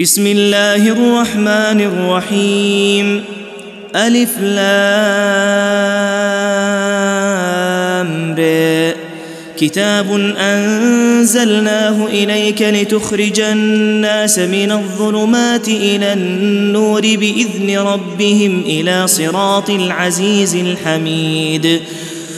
بسم الله الرحمن الرحيم. ألف لام ر كتاب أنزلناه إليك لتخرج الناس من الظلمات إلى النور بإذن ربهم إلى صراط العزيز الحميد.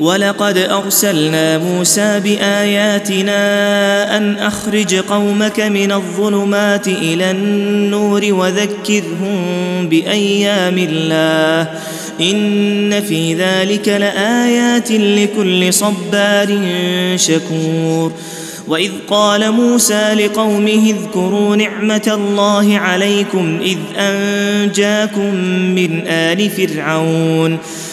ولقد أرسلنا موسى بآياتنا أن أخرج قومك من الظلمات إلى النور وذكرهم بأيام الله. إن في ذلك لآيات لكل صبار شكور. وإذ قال موسى لقومه اذكروا نعمة الله عليكم إذ أنجاكم من آل فرعون.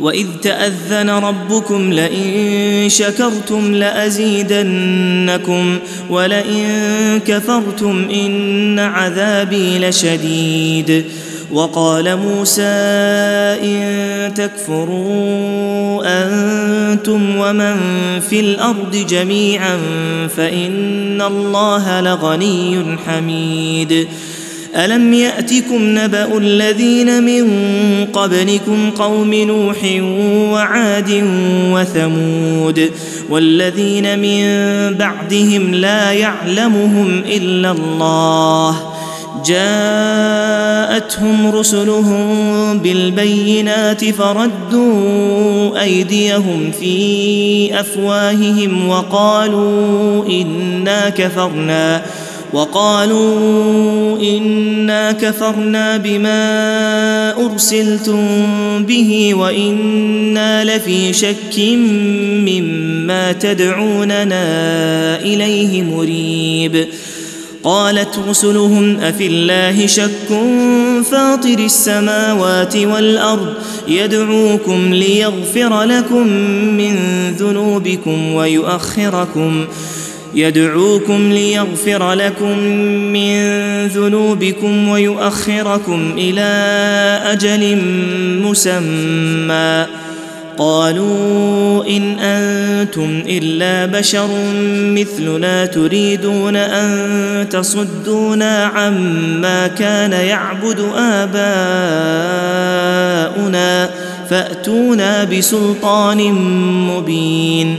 وإذ تأذن ربكم لئن شكرتم لأزيدنكم ولئن كفرتم إن عذابي لشديد. وقال موسى إن تكفروا أنتم ومن في الأرض جميعا فإن الله لغني حميد. ألم يأتكم نبأ الذين من قبلكم قوم نوح وعاد وثمود والذين من بعدهم لا يعلمهم إلا الله جاءتهم رسلهم بالبينات فردوا أيديهم في أفواههم وقالوا إنا كفرنا وقالوا إنا كفرنا بما أرسلتم به وإنا لفي شك مما تدعوننا إليه مريب. قالت رسلهم أفي الله شك فاطر السماوات والأرض يدعوكم ليغفر لكم من ذنوبكم ويؤخركم يدعوكم ليغفر لكم من ذنوبكم ويؤخركم إلى أجل مسمى. قالوا إن أنتم إلا بشر مثلنا تريدون أن تصدونا عما كان يعبد آباؤنا فأتونا بسلطان مبين.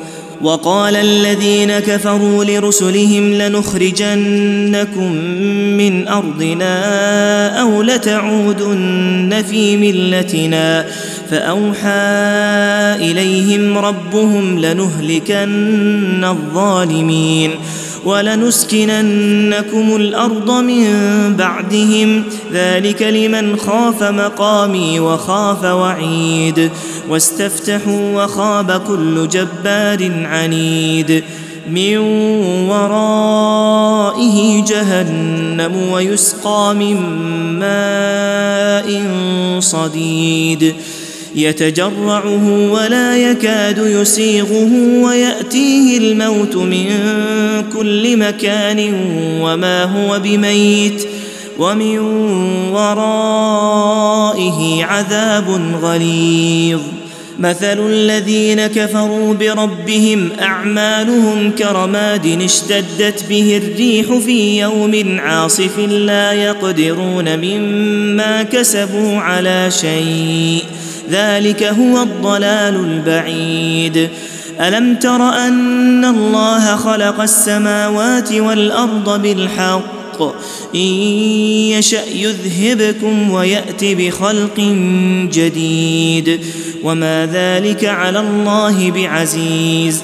وقال الذين كفروا لرسلهم لنخرجنكم من أرضنا أو لتعودن في ملتنا فأوحى إليهم ربهم لنهلكن الظالمين ولنسكننكم الأرض من بعدهم ذلك لمن خاف مقامي وخاف وعيد واستفتحوا وخاب كل جبار عنيد من ورائه جهنم ويسقى من ماء صديد يتجرعه ولا يكاد يسيغه ويأتيه الموت من كل مكان وما هو بميت ومن ورائه عذاب غليظ. مثل الذين كفروا بربهم أعمالهم كرماد اشتدت به الريح في يوم عاصف لا يقدرون مما كسبوا على شيء. ذلك هو الضلال البعيد. ألم تر أن الله خلق السماوات والأرض بالحق؟ إن يشأ يذهبكم ويات بخلق جديد. وما ذلك على الله بعزيز.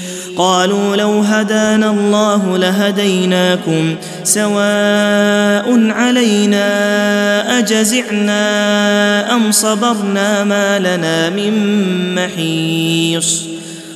قالوا لو هدانا الله لهديناكم سواء علينا أجزعنا أم صبرنا ما لنا من محيص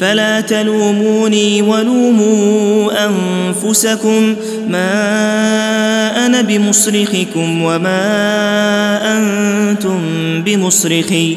فلا تلوموني ولوموا أنفسكم ما أنا بمصرخكم وما أنتم بمصرخي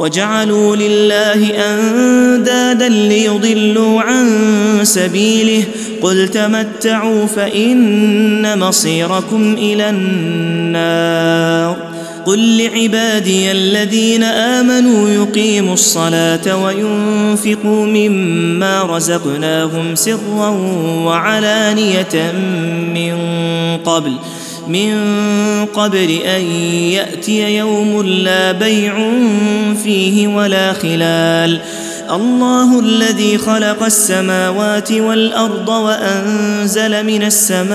وجعلوا لله أندادا ليضلوا عن سبيله. قل تمتعوا فإن مصيركم إلى النار. قل لعبادي الذين آمنوا يقيموا الصلاة وينفقوا مما رزقناهم سرا وعلانية من قبل. من قبل أن يأتي يوم لا بيع فيه ولا خلال. الله الذي خلق السماوات والأرض وأنزل من السماء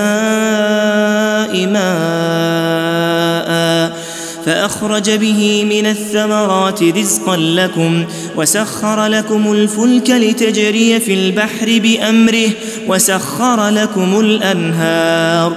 ماء فأخرج به من الثمرات رزقا لكم وسخر لكم الفلك لتجري في البحر بأمره وسخر لكم الأنهار.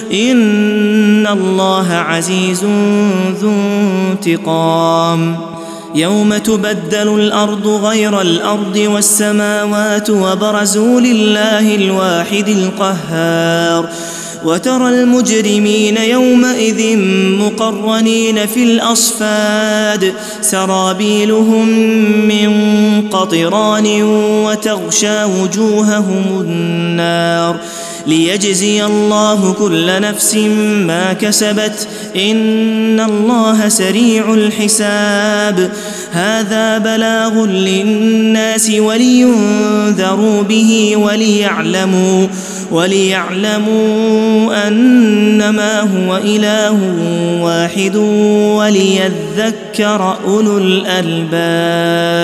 إن الله عزيز ذو انتقام. يوم تبدل الأرض غير الأرض والسماوات وبرزوا لله الواحد القهار. وترى المجرمين يومئذ مقرنين في الأصفاد. سرابيلهم من قطران وتغشى وجوههم النار. ليجزي الله كل نفس ما كسبت إن الله سريع الحساب. هذا بلاغ للناس ولينذروا به وليعلموا وليعلموا أنما هو إله واحد وليذكر أولو الألباب.